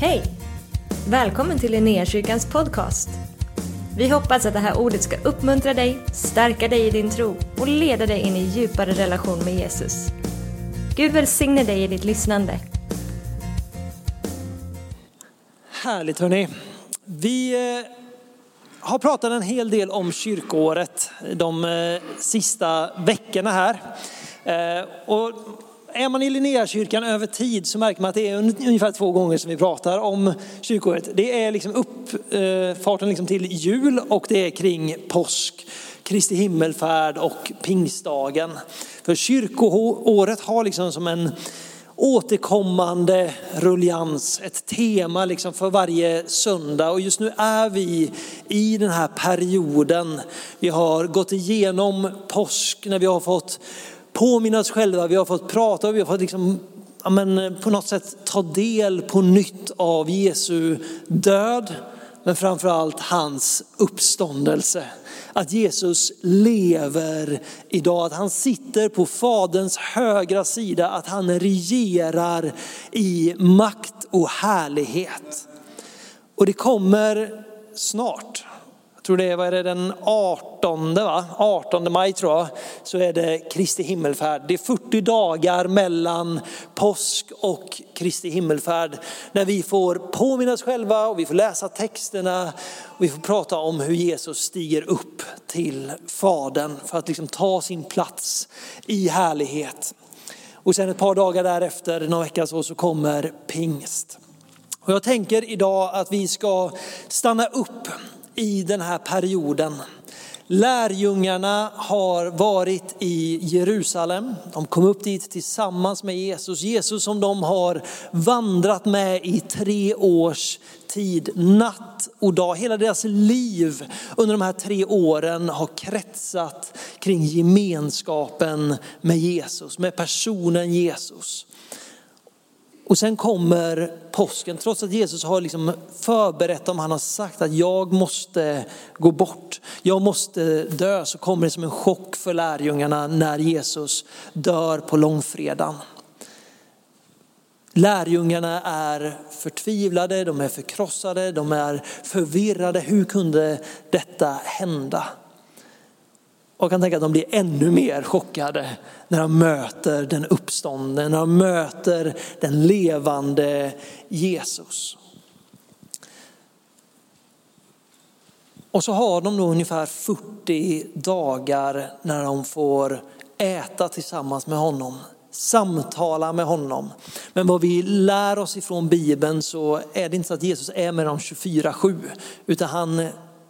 Hej! Välkommen till Linnéakyrkans podcast. Vi hoppas att det här ordet ska uppmuntra dig, stärka dig i din tro och leda dig in i djupare relation med Jesus. Gud välsigne dig i ditt lyssnande. Härligt hörni. Vi eh, har pratat en hel del om kyrkoåret de eh, sista veckorna här. Eh, och är man i Linnéakyrkan över tid så märker man att det är ungefär två gånger som vi pratar om kyrkoåret. Det är liksom uppfarten eh, liksom till jul och det är kring påsk, Kristi himmelfärd och pingstdagen. För kyrkoåret har liksom som en återkommande rullians, ett tema liksom för varje söndag. Och just nu är vi i den här perioden. Vi har gått igenom påsk när vi har fått påminna oss själva, vi har fått prata och vi har fått liksom, ja, men, eh, på något sätt ta del på nytt av Jesu död. Men framförallt hans uppståndelse. Att Jesus lever idag, att han sitter på faderns högra sida, att han regerar i makt och härlighet. Och det kommer snart. Jag tror det är, vad är det, den 18, va? 18 maj tror jag, så är det Kristi himmelfärd. Det är 40 dagar mellan påsk och Kristi himmelfärd. När vi får påminna oss själva och vi får läsa texterna och vi får prata om hur Jesus stiger upp till Fadern för att liksom ta sin plats i härlighet. Och sen ett par dagar därefter, några vecka så, så kommer pingst. Och jag tänker idag att vi ska stanna upp i den här perioden. Lärjungarna har varit i Jerusalem. De kom upp dit tillsammans med Jesus. Jesus som de har vandrat med i tre års tid, natt och dag. Hela deras liv under de här tre åren har kretsat kring gemenskapen med Jesus, med personen Jesus. Och sen kommer påsken, trots att Jesus har liksom förberett dem, han har sagt att jag måste gå bort, jag måste dö, så kommer det som en chock för lärjungarna när Jesus dör på långfredagen. Lärjungarna är förtvivlade, de är förkrossade, de är förvirrade. Hur kunde detta hända? Och jag kan tänka att de blir ännu mer chockade när de möter den uppståndne, när de möter den levande Jesus. Och så har de då ungefär 40 dagar när de får äta tillsammans med honom, samtala med honom. Men vad vi lär oss ifrån Bibeln så är det inte så att Jesus är med dem 24-7, utan han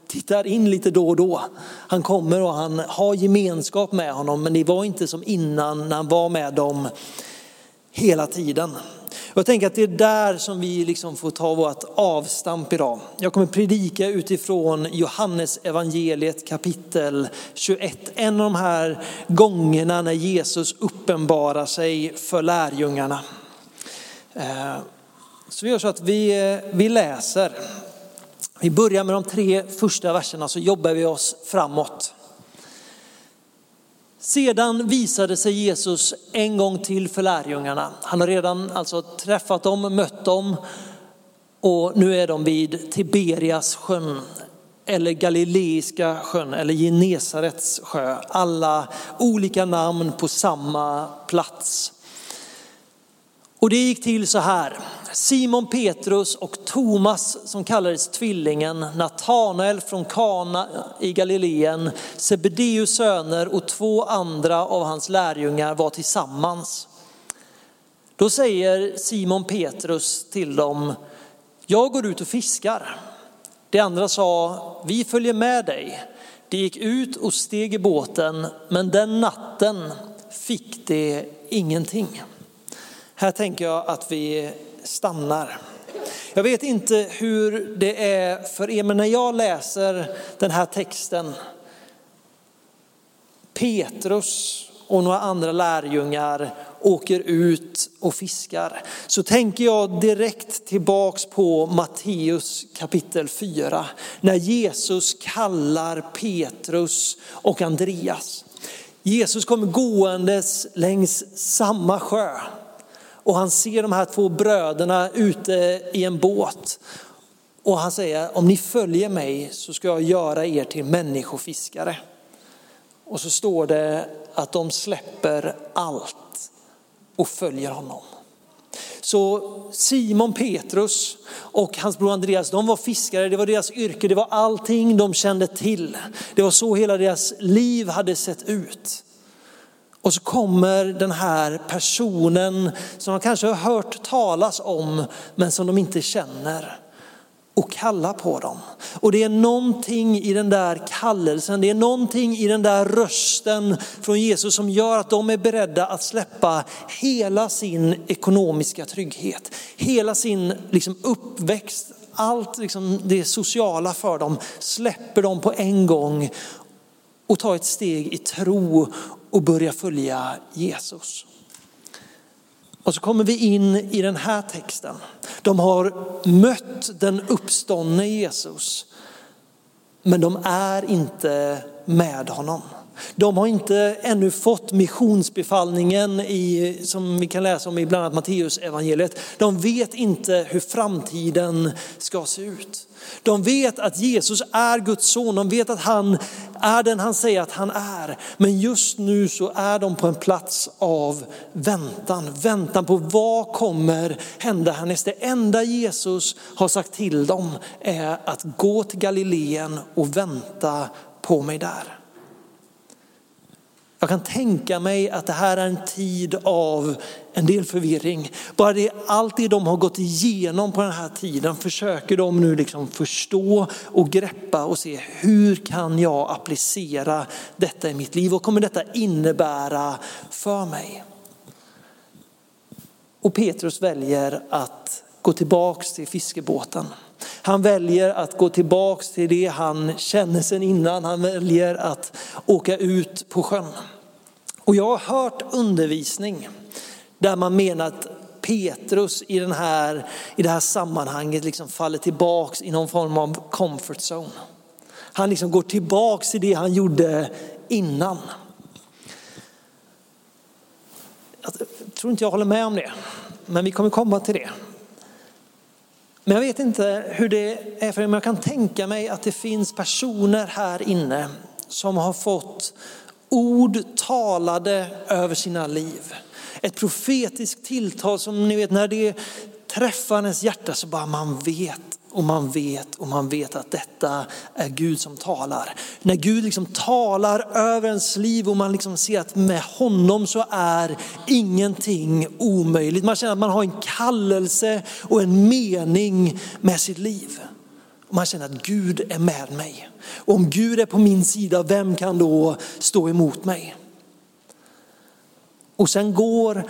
tittar in lite då och då. Han kommer och han har gemenskap med honom, men det var inte som innan när han var med dem hela tiden. Jag tänker att det är där som vi liksom får ta vårt avstamp idag. Jag kommer predika utifrån Johannes evangeliet kapitel 21. En av de här gångerna när Jesus uppenbarar sig för lärjungarna. Eh, så vi gör så att vi, eh, vi läser. Vi börjar med de tre första verserna så jobbar vi oss framåt. Sedan visade sig Jesus en gång till för lärjungarna. Han har redan alltså träffat dem, mött dem och nu är de vid Tiberias sjön eller Galileiska sjön eller Genesarets sjö. Alla olika namn på samma plats. Och det gick till så här. Simon Petrus och Thomas som kallades tvillingen, Natanael från Kana i Galileen, Sebedeus söner och två andra av hans lärjungar var tillsammans. Då säger Simon Petrus till dem, jag går ut och fiskar. De andra sa, vi följer med dig. De gick ut och steg i båten, men den natten fick de ingenting. Här tänker jag att vi stannar. Jag vet inte hur det är för er, men när jag läser den här texten, Petrus och några andra lärjungar åker ut och fiskar, så tänker jag direkt tillbaks på Matteus kapitel 4, när Jesus kallar Petrus och Andreas. Jesus kommer gåendes längs samma sjö och han ser de här två bröderna ute i en båt. Och han säger, om ni följer mig så ska jag göra er till människofiskare. Och så står det att de släpper allt och följer honom. Så Simon Petrus och hans bror Andreas, de var fiskare, det var deras yrke, det var allting de kände till. Det var så hela deras liv hade sett ut. Och så kommer den här personen som de kanske har hört talas om men som de inte känner och kalla på dem. Och det är någonting i den där kallelsen, det är någonting i den där rösten från Jesus som gör att de är beredda att släppa hela sin ekonomiska trygghet, hela sin liksom, uppväxt, allt liksom, det sociala för dem släpper de på en gång och tar ett steg i tro och börja följa Jesus. Och så kommer vi in i den här texten. De har mött den uppståndne Jesus, men de är inte med honom. De har inte ännu fått missionsbefallningen i, som vi kan läsa om i bland annat Matteus evangeliet. De vet inte hur framtiden ska se ut. De vet att Jesus är Guds son, de vet att han är den han säger att han är. Men just nu så är de på en plats av väntan, väntan på vad kommer hända härnäst. Det enda Jesus har sagt till dem är att gå till Galileen och vänta på mig där. Jag kan tänka mig att det här är en tid av en del förvirring. Bara det, allt det de har gått igenom på den här tiden försöker de nu liksom förstå och greppa och se hur kan jag applicera detta i mitt liv? Vad kommer detta innebära för mig? Och Petrus väljer att gå tillbaks till fiskebåten. Han väljer att gå tillbaks till det han känner sedan innan. Han väljer att åka ut på sjön. Och jag har hört undervisning där man menar att Petrus i, den här, i det här sammanhanget liksom faller tillbaks i någon form av comfort zone. Han liksom går tillbaks till det han gjorde innan. Jag tror inte jag håller med om det, men vi kommer komma till det. Men jag vet inte hur det är för er, men jag kan tänka mig att det finns personer här inne som har fått ord talade över sina liv. Ett profetiskt tilltal som ni vet när det träffar ens hjärta så bara man vet och man vet och man vet att detta är Gud som talar. När Gud liksom talar över ens liv och man liksom ser att med honom så är ingenting omöjligt. Man känner att man har en kallelse och en mening med sitt liv. Man känner att Gud är med mig. Och om Gud är på min sida, vem kan då stå emot mig? Och sen går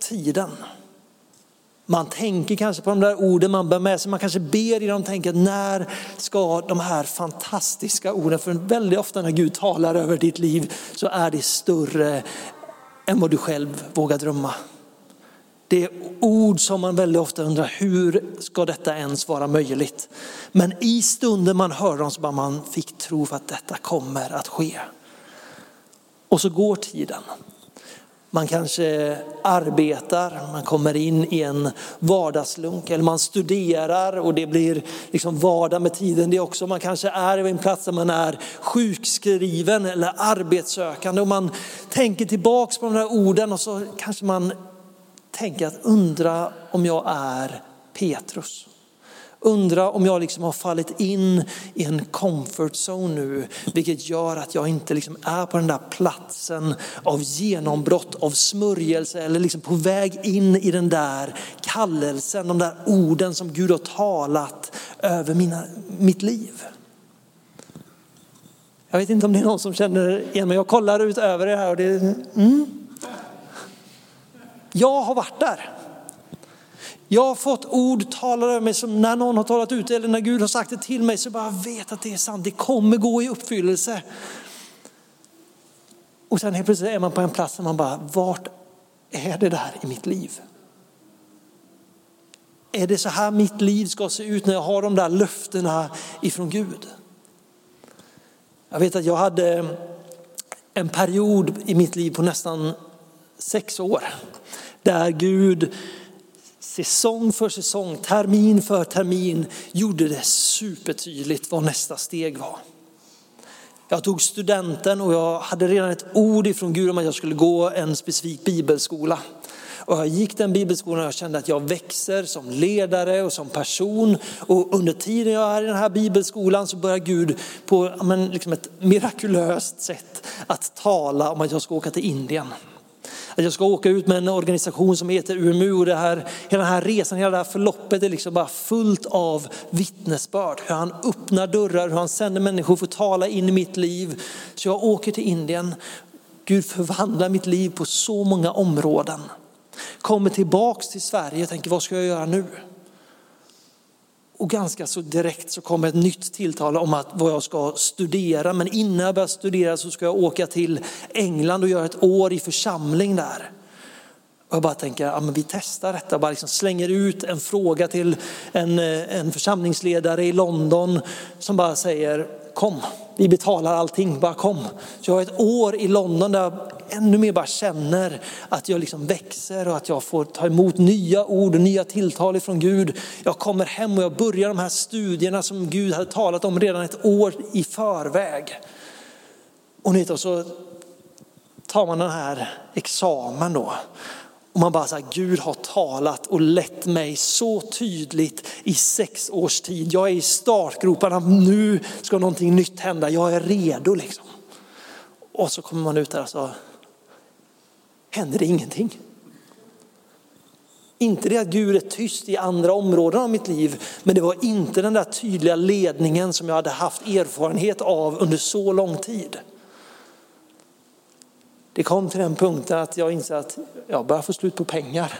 tiden. Man tänker kanske på de där orden man bär med sig, man kanske ber i dem, och tänker när ska de här fantastiska orden, för väldigt ofta när Gud talar över ditt liv så är det större än vad du själv vågar drömma. Det är ord som man väldigt ofta undrar, hur ska detta ens vara möjligt? Men i stunden man hör dem så bara man fick tro för att detta kommer att ske. Och så går tiden. Man kanske arbetar, man kommer in i en vardagslunk eller man studerar och det blir liksom vardag med tiden det också. Man kanske är på en plats där man är sjukskriven eller arbetssökande och man tänker tillbaks på de där orden och så kanske man tänker att undra om jag är Petrus. Undra om jag liksom har fallit in i en comfort zone nu, vilket gör att jag inte liksom är på den där platsen av genombrott, av smörjelse eller liksom på väg in i den där kallelsen, de där orden som Gud har talat över mina, mitt liv. Jag vet inte om det är någon som känner igen mig. Jag kollar ut över det här och det, mm. Jag har varit där. Jag har fått ord talade över mig som när någon har talat ut eller när Gud har sagt det till mig så bara vet att det är sant. Det kommer gå i uppfyllelse. Och sen helt plötsligt är man på en plats där man bara, vart är det där i mitt liv? Är det så här mitt liv ska se ut när jag har de där löftena ifrån Gud? Jag vet att jag hade en period i mitt liv på nästan sex år Där Gud säsong för säsong, termin för termin gjorde det supertydligt vad nästa steg var. Jag tog studenten och jag hade redan ett ord ifrån Gud om att jag skulle gå en specifik bibelskola. Och jag gick den bibelskolan och jag kände att jag växer som ledare och som person. Och under tiden jag är i den här bibelskolan så börjar Gud på men, liksom ett mirakulöst sätt att tala om att jag ska åka till Indien. Att jag ska åka ut med en organisation som heter UMU och det här, hela den här resan, hela det här förloppet är liksom bara fullt av vittnesbörd. Hur han öppnar dörrar, hur han sänder människor för att tala in i mitt liv. Så jag åker till Indien. Gud förvandlar mitt liv på så många områden. Kommer tillbaks till Sverige och tänker vad ska jag göra nu? Och ganska så direkt så kommer ett nytt tilltal om att vad jag ska studera. Men innan jag börjar studera så ska jag åka till England och göra ett år i församling där. Och jag bara tänker, ja, men vi testar detta, bara liksom slänger ut en fråga till en, eh, en församlingsledare i London som bara säger kom, vi betalar allting, bara kom. Så jag har ett år i London där jag ännu mer bara känner att jag liksom växer och att jag får ta emot nya ord och nya tilltal ifrån Gud. Jag kommer hem och jag börjar de här studierna som Gud hade talat om redan ett år i förväg. Och, och så tar man den här examen då. Och man bara så här, Gud har talat och lett mig så tydligt i sex års tid. Jag är i startgroparna, nu ska någonting nytt hända, jag är redo liksom. Och så kommer man ut där och så händer det ingenting. Inte det att Gud är tyst i andra områden av mitt liv, men det var inte den där tydliga ledningen som jag hade haft erfarenhet av under så lång tid. Det kom till den punkten att jag insåg att jag börjar få slut på pengar.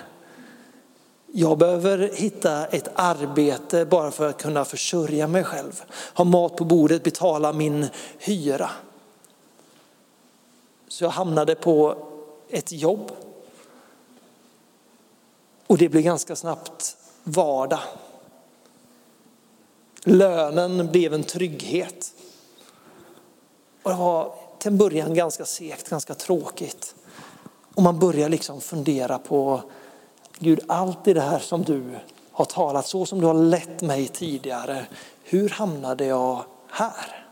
Jag behöver hitta ett arbete bara för att kunna försörja mig själv. Ha mat på bordet, betala min hyra. Så jag hamnade på ett jobb. Och det blev ganska snabbt vardag. Lönen blev en trygghet. Och det var till en början ganska segt, ganska tråkigt. Och man börjar liksom fundera på, Gud allt det här som du har talat, så som du har lett mig tidigare, hur hamnade jag här?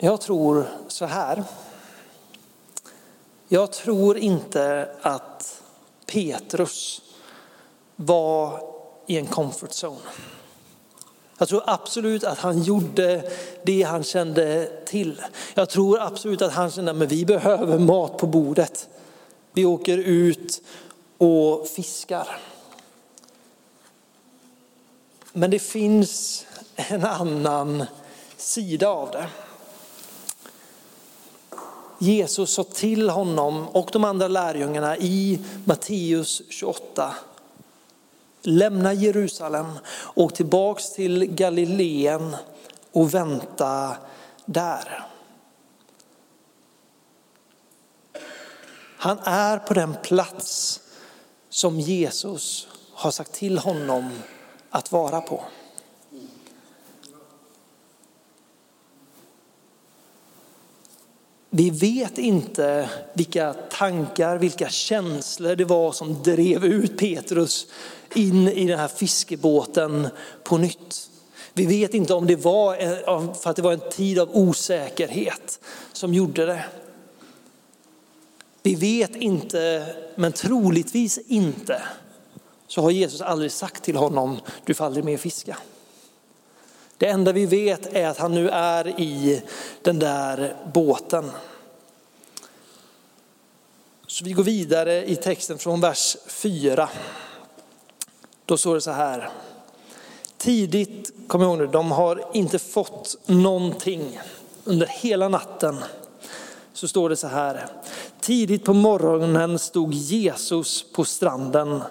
Jag tror så här. Jag tror inte att Petrus var i en comfort zone. Jag tror absolut att han gjorde det han kände till. Jag tror absolut att han kände att vi behöver mat på bordet. Vi åker ut och fiskar. Men det finns en annan sida av det. Jesus sa till honom och de andra lärjungarna i Matteus 28. Lämna Jerusalem, och tillbaks till Galileen och vänta där. Han är på den plats som Jesus har sagt till honom att vara på. Vi vet inte vilka tankar, vilka känslor det var som drev ut Petrus in i den här fiskebåten på nytt. Vi vet inte om det var för att det var en tid av osäkerhet som gjorde det. Vi vet inte, men troligtvis inte, så har Jesus aldrig sagt till honom, du får aldrig mer fiska. Det enda vi vet är att han nu är i den där båten. Så vi går vidare i texten från vers 4. Då står det så här. Tidigt, kom ihåg nu, de har inte fått någonting under hela natten. Så står det så här. Tidigt på morgonen stod Jesus på stranden,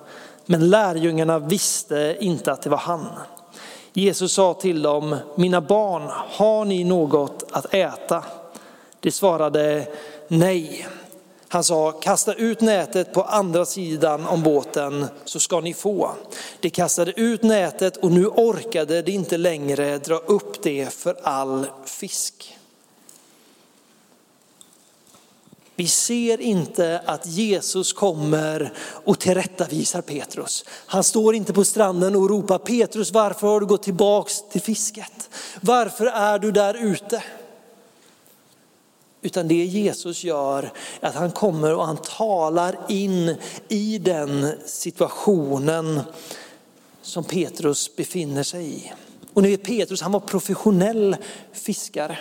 men lärjungarna visste inte att det var han. Jesus sa till dem, mina barn, har ni något att äta? De svarade nej. Han sa, kasta ut nätet på andra sidan om båten så ska ni få. De kastade ut nätet och nu orkade de inte längre dra upp det för all fisk. Vi ser inte att Jesus kommer och tillrättavisar Petrus. Han står inte på stranden och ropar Petrus varför har du gått tillbaks till fisket? Varför är du där ute? Utan det Jesus gör är att han kommer och han talar in i den situationen som Petrus befinner sig i. Och ni vet Petrus, han var professionell fiskare.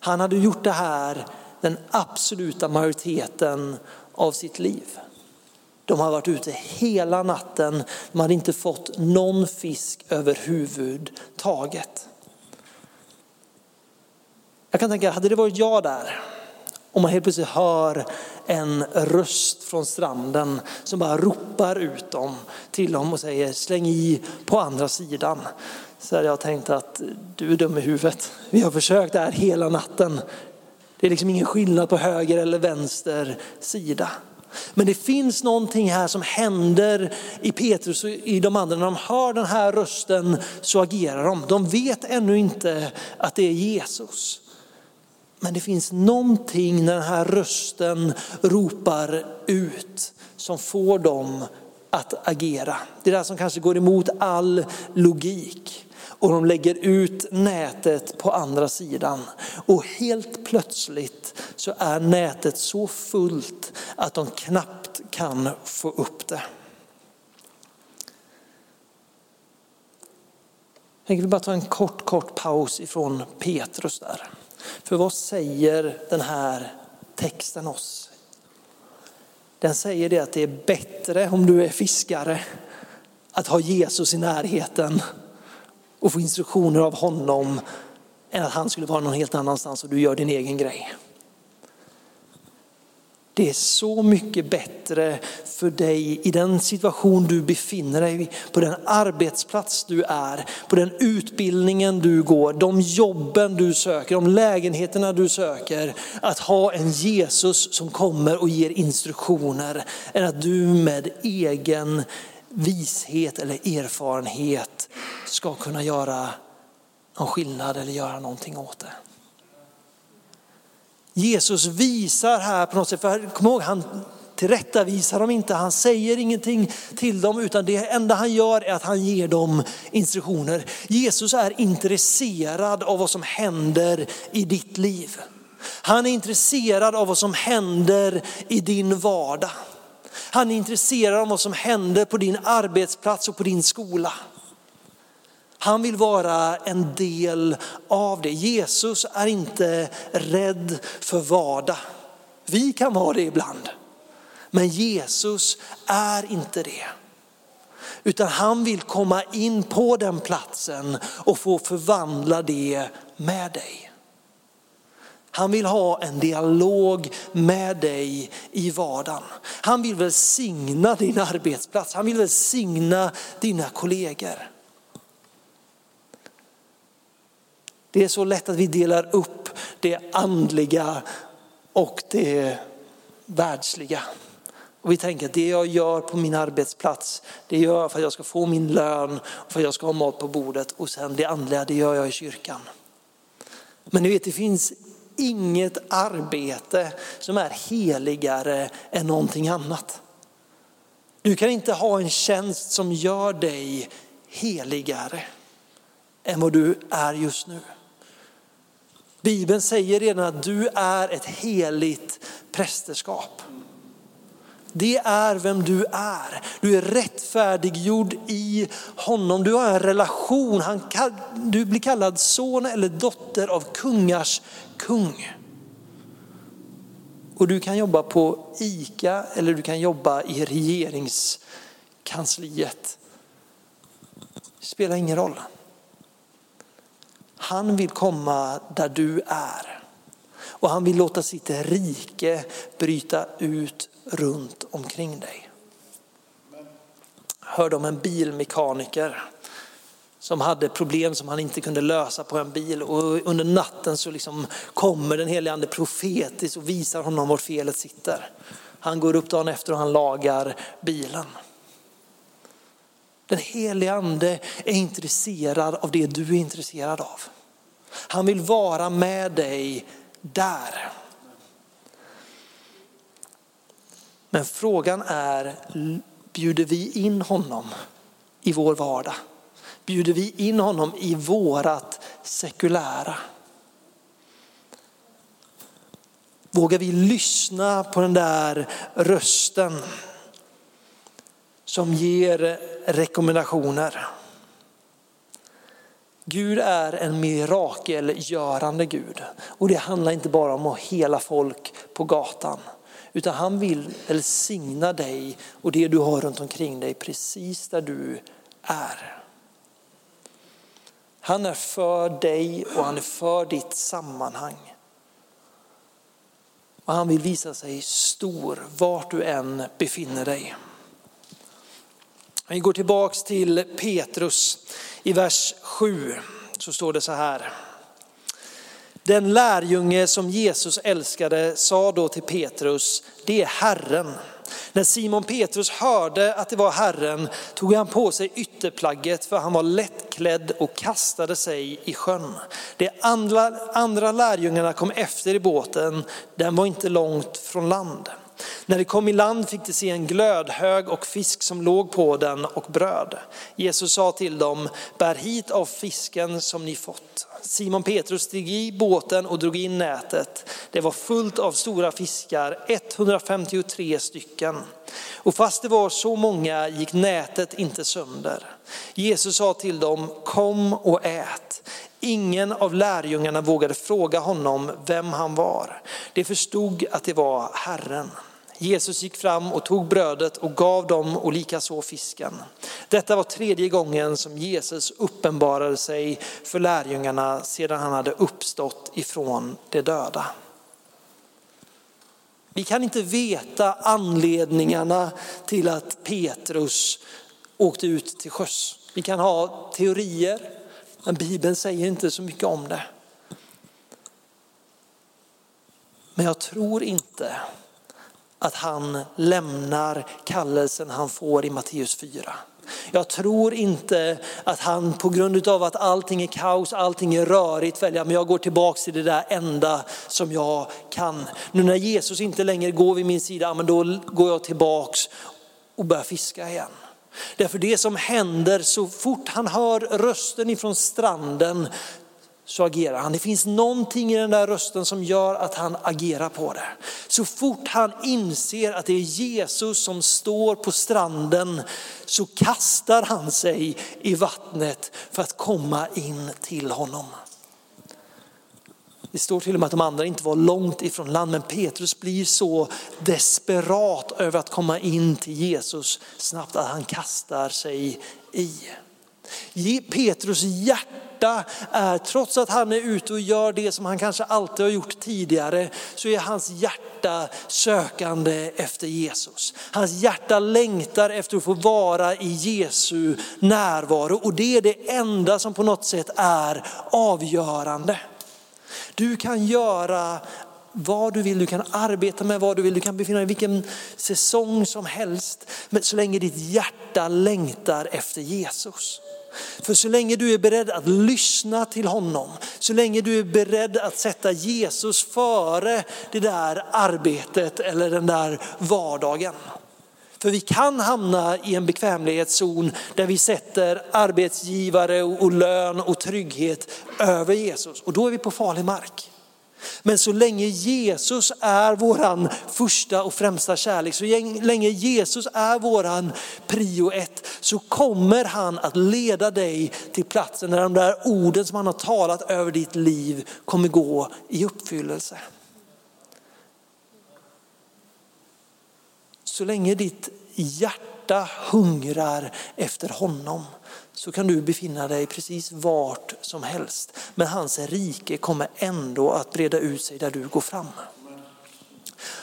Han hade gjort det här den absoluta majoriteten av sitt liv. De har varit ute hela natten, de hade inte fått någon fisk överhuvudtaget. Jag kan tänka, hade det varit jag där, om man helt plötsligt hör en röst från stranden som bara ropar ut dem till dem och säger släng i på andra sidan. Så hade jag tänkt att du är dum i huvudet. Vi har försökt det här hela natten. Det är liksom ingen skillnad på höger eller vänster sida. Men det finns någonting här som händer i Petrus och i de andra. När de hör den här rösten så agerar de. De vet ännu inte att det är Jesus. Men det finns någonting när den här rösten ropar ut som får dem att agera. Det är det som kanske går emot all logik och de lägger ut nätet på andra sidan. Och helt plötsligt så är nätet så fullt att de knappt kan få upp det. Jag vill bara ta en kort, kort paus ifrån Petrus där. För vad säger den här texten oss? Den säger det att det är bättre om du är fiskare att ha Jesus i närheten och få instruktioner av honom än att han skulle vara någon helt annanstans och du gör din egen grej. Det är så mycket bättre för dig i den situation du befinner dig, på den arbetsplats du är, på den utbildningen du går, de jobben du söker, de lägenheterna du söker. Att ha en Jesus som kommer och ger instruktioner än att du med egen vishet eller erfarenhet ska kunna göra någon skillnad eller göra någonting åt det. Jesus visar här på något sätt, för kom ihåg han tillrättavisar dem inte, han säger ingenting till dem utan det enda han gör är att han ger dem instruktioner. Jesus är intresserad av vad som händer i ditt liv. Han är intresserad av vad som händer i din vardag. Han är intresserad av vad som händer på din arbetsplats och på din skola. Han vill vara en del av det. Jesus är inte rädd för vardag. Vi kan vara det ibland. Men Jesus är inte det. Utan han vill komma in på den platsen och få förvandla det med dig. Han vill ha en dialog med dig i vardagen. Han vill välsigna din arbetsplats, han vill välsigna dina kollegor. Det är så lätt att vi delar upp det andliga och det världsliga. Och vi tänker att det jag gör på min arbetsplats, det gör jag för att jag ska få min lön och för att jag ska ha mat på bordet. Och sen det andliga, det gör jag i kyrkan. Men ni vet, det finns inget arbete som är heligare än någonting annat. Du kan inte ha en tjänst som gör dig heligare än vad du är just nu. Bibeln säger redan att du är ett heligt prästerskap. Det är vem du är. Du är rättfärdiggjord i honom. Du har en relation. Han, du blir kallad son eller dotter av kungars kung. Och du kan jobba på ICA eller du kan jobba i regeringskansliet. Det spelar ingen roll. Han vill komma där du är. Och han vill låta sitt rike bryta ut runt omkring dig. Hörde om en bilmekaniker som hade problem som han inte kunde lösa på en bil. Och under natten så liksom kommer den helige ande profetiskt och visar honom var felet sitter. Han går upp dagen efter och han lagar bilen. Den helige ande är intresserad av det du är intresserad av. Han vill vara med dig där. Men frågan är, bjuder vi in honom i vår vardag? Bjuder vi in honom i vårat sekulära? Vågar vi lyssna på den där rösten som ger rekommendationer? Gud är en mirakelgörande Gud. Och det handlar inte bara om att hela folk på gatan. Utan han vill välsigna dig och det du har runt omkring dig precis där du är. Han är för dig och han är för ditt sammanhang. Och han vill visa sig stor vart du än befinner dig. Vi går tillbaks till Petrus i vers 7 så står det så här. Den lärjunge som Jesus älskade sa då till Petrus, det är Herren. När Simon Petrus hörde att det var Herren tog han på sig ytterplagget för han var lättklädd och kastade sig i sjön. De andra, andra lärjungarna kom efter i båten, den var inte långt från land. När de kom i land fick de se en glödhög och fisk som låg på den och bröd. Jesus sa till dem, bär hit av fisken som ni fått. Simon Petrus steg i båten och drog in nätet. Det var fullt av stora fiskar, 153 stycken. Och fast det var så många gick nätet inte sönder. Jesus sa till dem, kom och ät. Ingen av lärjungarna vågade fråga honom vem han var. De förstod att det var Herren. Jesus gick fram och tog brödet och gav dem och likaså fisken. Detta var tredje gången som Jesus uppenbarade sig för lärjungarna sedan han hade uppstått ifrån de döda. Vi kan inte veta anledningarna till att Petrus åkte ut till sjöss. Vi kan ha teorier, men Bibeln säger inte så mycket om det. Men jag tror inte att han lämnar kallelsen han får i Matteus 4. Jag tror inte att han på grund av att allting är kaos, allting är rörigt väljer, men jag går tillbaka till det där enda som jag kan. Nu när Jesus inte längre går vid min sida, men då går jag tillbaks och börjar fiska igen. Därför det som händer så fort han hör rösten ifrån stranden så agerar han. Det finns någonting i den där rösten som gör att han agerar på det. Så fort han inser att det är Jesus som står på stranden så kastar han sig i vattnet för att komma in till honom. Det står till och med att de andra inte var långt ifrån land, men Petrus blir så desperat över att komma in till Jesus snabbt att han kastar sig i. Petrus hjärta är, eh, trots att han är ute och gör det som han kanske alltid har gjort tidigare, så är hans hjärta sökande efter Jesus. Hans hjärta längtar efter att få vara i Jesu närvaro och det är det enda som på något sätt är avgörande. Du kan göra vad du vill, du kan arbeta med vad du vill, du kan befinna dig i vilken säsong som helst. Men så länge ditt hjärta längtar efter Jesus. För så länge du är beredd att lyssna till honom, så länge du är beredd att sätta Jesus före det där arbetet eller den där vardagen. För vi kan hamna i en bekvämlighetszon där vi sätter arbetsgivare och lön och trygghet över Jesus och då är vi på farlig mark. Men så länge Jesus är våran första och främsta kärlek, så länge Jesus är våran prio ett, så kommer han att leda dig till platsen där de där orden som han har talat över ditt liv kommer gå i uppfyllelse. Så länge ditt hjärta hungrar efter honom så kan du befinna dig precis vart som helst. Men hans rike kommer ändå att breda ut sig där du går fram.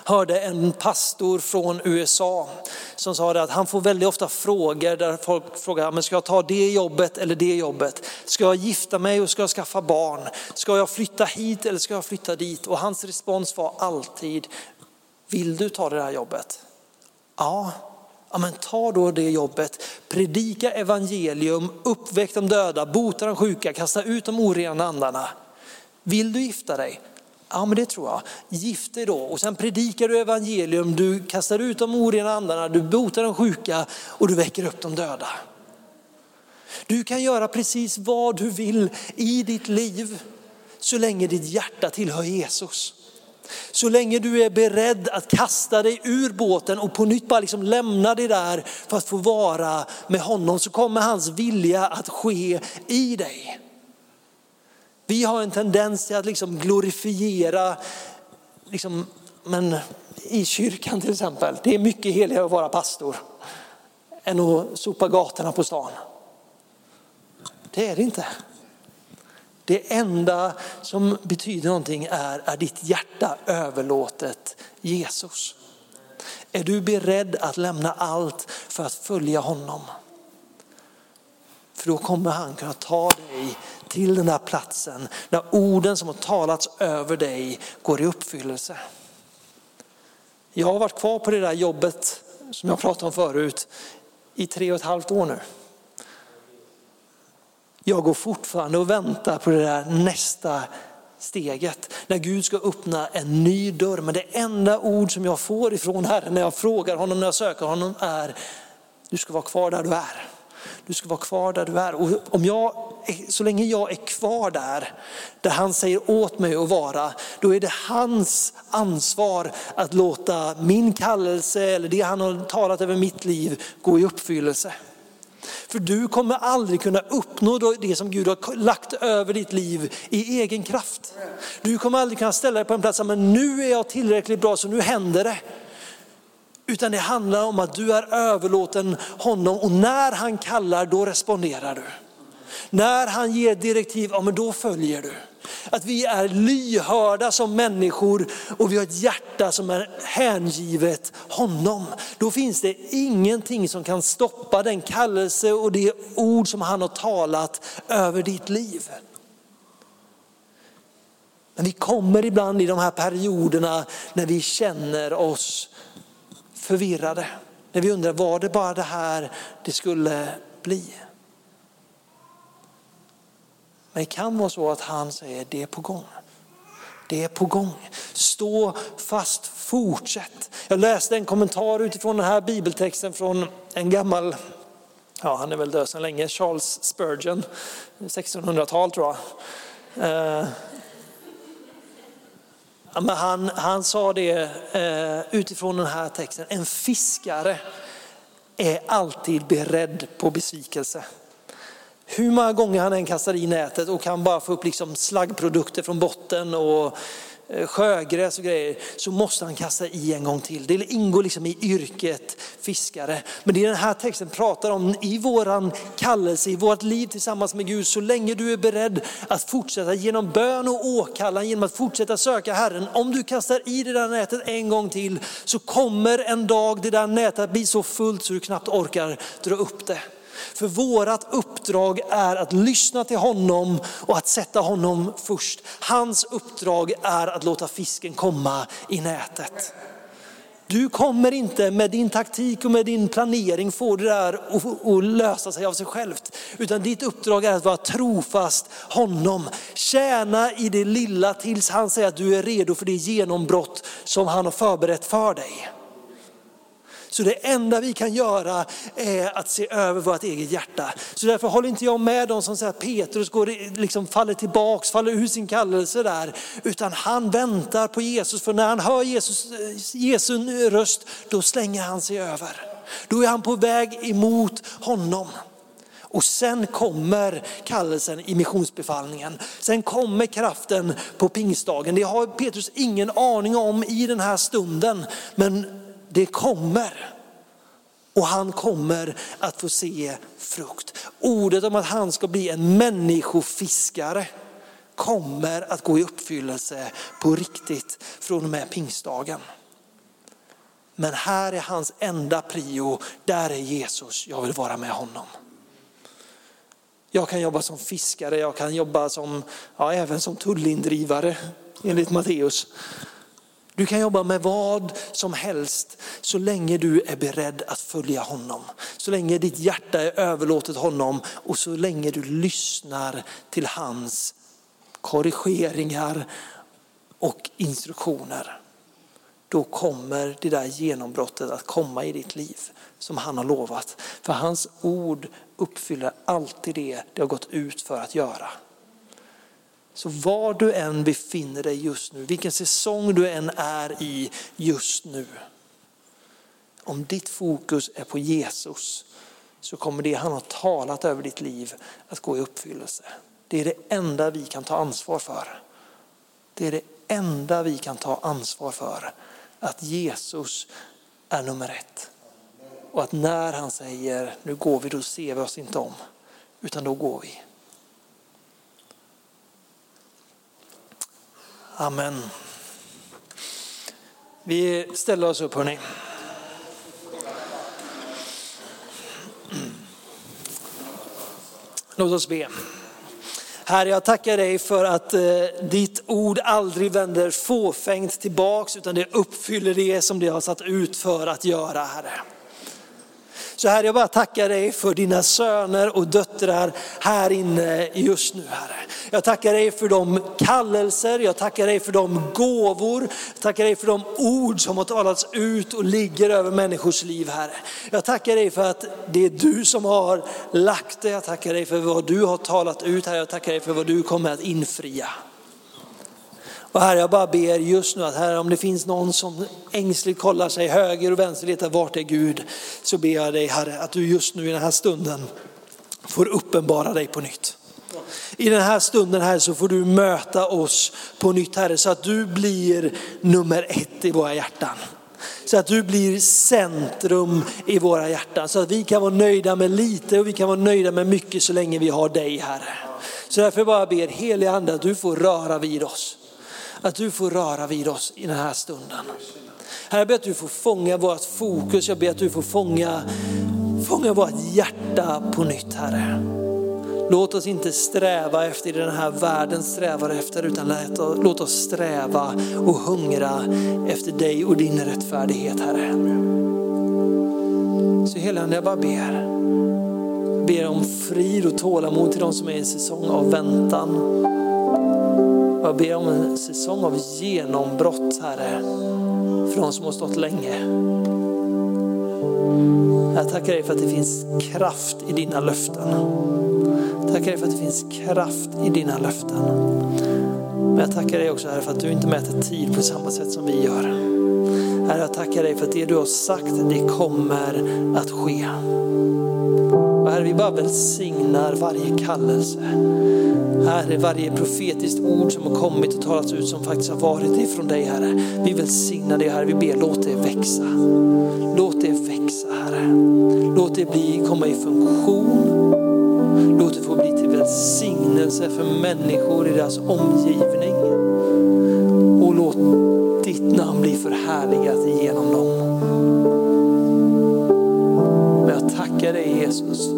hörde en pastor från USA som sa att han får väldigt ofta frågor där folk frågar, men ska jag ta det jobbet eller det jobbet? Ska jag gifta mig och ska jag skaffa barn? Ska jag flytta hit eller ska jag flytta dit? Och hans respons var alltid, vill du ta det här jobbet? Ja, ja men ta då det jobbet. Predika evangelium, uppväck de döda, bota de sjuka, kasta ut de orena andarna. Vill du gifta dig? Ja men det tror jag. Gift dig då och sen predikar du evangelium, du kastar ut de orena andarna, du botar de sjuka och du väcker upp de döda. Du kan göra precis vad du vill i ditt liv så länge ditt hjärta tillhör Jesus. Så länge du är beredd att kasta dig ur båten och på nytt bara liksom lämna dig där för att få vara med honom så kommer hans vilja att ske i dig. Vi har en tendens till att liksom glorifiera, liksom, men i kyrkan till exempel, det är mycket heligare att vara pastor än att sopa gatorna på stan. Det är det inte. Det enda som betyder någonting är, är ditt hjärta överlåtet Jesus. Är du beredd att lämna allt för att följa honom? För då kommer han kunna ta dig till den där platsen när orden som har talats över dig går i uppfyllelse. Jag har varit kvar på det där jobbet som jag pratade om förut i tre och ett halvt år nu. Jag går fortfarande och väntar på det där nästa steget. När Gud ska öppna en ny dörr. Men det enda ord som jag får ifrån Herren när jag frågar honom, när jag söker honom är, du ska vara kvar där du är. Du ska vara kvar där du är. Och om jag, så länge jag är kvar där, där han säger åt mig att vara, då är det hans ansvar att låta min kallelse eller det han har talat över mitt liv gå i uppfyllelse. För du kommer aldrig kunna uppnå det som Gud har lagt över ditt liv i egen kraft. Du kommer aldrig kunna ställa dig på en plats, men nu är jag tillräckligt bra så nu händer det. Utan det handlar om att du är överlåten honom och när han kallar då responderar du. När han ger direktiv, ja men då följer du. Att vi är lyhörda som människor och vi har ett hjärta som är hängivet honom. Då finns det ingenting som kan stoppa den kallelse och det ord som han har talat över ditt liv. Men vi kommer ibland i de här perioderna när vi känner oss förvirrade. När vi undrar, var det bara det här det skulle bli? Men det kan vara så att han säger, det är på gång. Det är på gång. Stå fast, fortsätt. Jag läste en kommentar utifrån den här bibeltexten från en gammal, ja han är väl död sedan länge, Charles Spurgeon, 1600-tal tror jag. Eh, men han, han sa det eh, utifrån den här texten, en fiskare är alltid beredd på besvikelse. Hur många gånger han än kastar i nätet och kan bara få upp liksom slaggprodukter från botten och eh, sjögräs och grejer så måste han kasta i en gång till. Det ingår liksom i yrket fiskare. Men det den här texten pratar om i våran kallelse, i vårt liv tillsammans med Gud, så länge du är beredd att fortsätta genom bön och åkallan, genom att fortsätta söka Herren. Om du kastar i det där nätet en gång till så kommer en dag det där nätet bli så fullt så du knappt orkar dra upp det. För vårt uppdrag är att lyssna till honom och att sätta honom först. Hans uppdrag är att låta fisken komma i nätet. Du kommer inte med din taktik och med din planering få det där att lösa sig av sig självt. Utan ditt uppdrag är att vara trofast honom. Tjäna i det lilla tills han säger att du är redo för det genombrott som han har förberett för dig. Så det enda vi kan göra är att se över vårt eget hjärta. Så därför håller inte jag med dem som säger att Petrus går, liksom faller tillbaks, faller ur sin kallelse där. Utan han väntar på Jesus, för när han hör Jesus, Jesu röst, då slänger han sig över. Då är han på väg emot honom. Och sen kommer kallelsen i missionsbefallningen. Sen kommer kraften på pingstdagen. Det har Petrus ingen aning om i den här stunden. Men det kommer. Och han kommer att få se frukt. Ordet om att han ska bli en människofiskare kommer att gå i uppfyllelse på riktigt från och med pingstdagen. Men här är hans enda prio, där är Jesus, jag vill vara med honom. Jag kan jobba som fiskare, jag kan jobba som, ja, även som tullindrivare enligt Matteus. Du kan jobba med vad som helst så länge du är beredd att följa honom. Så länge ditt hjärta är överlåtet honom och så länge du lyssnar till hans korrigeringar och instruktioner. Då kommer det där genombrottet att komma i ditt liv som han har lovat. För hans ord uppfyller alltid det det har gått ut för att göra. Så var du än befinner dig just nu, vilken säsong du än är i just nu. Om ditt fokus är på Jesus så kommer det han har talat över ditt liv att gå i uppfyllelse. Det är det enda vi kan ta ansvar för. Det är det enda vi kan ta ansvar för. Att Jesus är nummer ett. Och att när han säger nu går vi, då ser vi oss inte om. Utan då går vi. Amen. Vi ställer oss upp hörni. Låt oss be. Herre, jag tackar dig för att eh, ditt ord aldrig vänder fåfängt tillbaks utan det uppfyller det som det har satt ut för att göra, Herre. Så Herre, jag bara tackar dig för dina söner och döttrar här inne just nu, Herre. Jag tackar dig för de kallelser, jag tackar dig för de gåvor, jag tackar dig för de ord som har talats ut och ligger över människors liv, Herre. Jag tackar dig för att det är du som har lagt det, jag tackar dig för vad du har talat ut, Herre. Jag tackar dig för vad du kommer att infria. Och Herre, jag bara ber just nu att Herre, om det finns någon som ängsligt kollar sig höger och vänster, letar vart är Gud, så ber jag dig Herre att du just nu i den här stunden får uppenbara dig på nytt. I den här stunden här så får du möta oss på nytt Herre, så att du blir nummer ett i våra hjärtan. Så att du blir centrum i våra hjärtan. Så att vi kan vara nöjda med lite och vi kan vara nöjda med mycket så länge vi har dig Herre. Så därför bara ber heliga Ande att du får röra vid oss att du får röra vid oss i den här stunden. Herre, jag ber att du får fånga vårt fokus, jag ber att du får fånga, fånga vårt hjärta på nytt Herre. Låt oss inte sträva efter det den här världen strävar efter, utan låt oss sträva och hungra efter dig och din rättfärdighet Herre. Så helande jag bara ber. Ber om frid och tålamod till de som är i en säsong av väntan. Jag ber om en säsong av genombrott, Herre, för de som har stått länge. Jag tackar dig för att det finns kraft i dina löften. Jag tackar dig för att det finns kraft i dina löften. Men jag tackar dig också Herre för att du inte mäter tid på samma sätt som vi gör. Herre, jag tackar dig för att det du har sagt, det kommer att ske. Och Herre, vi bara välsignar varje kallelse. Herre, varje profetiskt ord som har kommit och talats ut som faktiskt har varit ifrån dig Herre. Vi välsignar det Herre, vi ber låt det växa. Låt det växa Herre. Låt det bli, komma i funktion. Låt det få bli till välsignelse för människor i deras omgivning. Och låt ditt namn bli förhärligat genom dem. Men jag tackar dig Jesus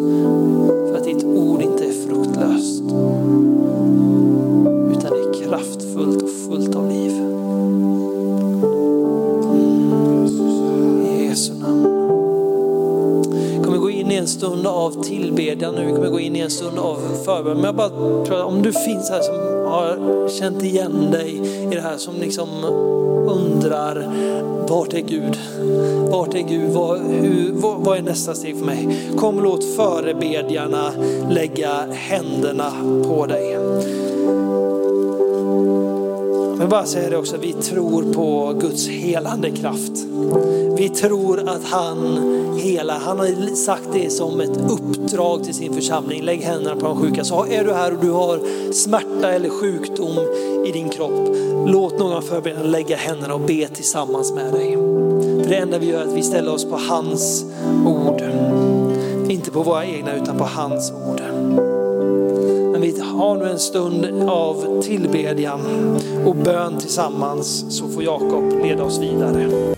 förbön. Men jag bara tror att om du finns här som har känt igen dig i det här som liksom undrar vart är Gud? Vart är Gud? Vad, hur, vad, vad är nästa steg för mig? Kom låt förebedjarna lägga händerna på dig. Men bara säga det också, vi tror på Guds helande kraft. Vi tror att han hela, han har sagt det som ett uppdrag till sin församling. Lägg händerna på de sjuka. Så är du här och du har smärta eller sjukdom i din kropp, låt någon förbereda lägga händerna och be tillsammans med dig. För det enda vi gör är att vi ställer oss på hans ord. Inte på våra egna utan på hans ord. Men vi har nu en stund av tillbedjan och bön tillsammans så får Jakob leda oss vidare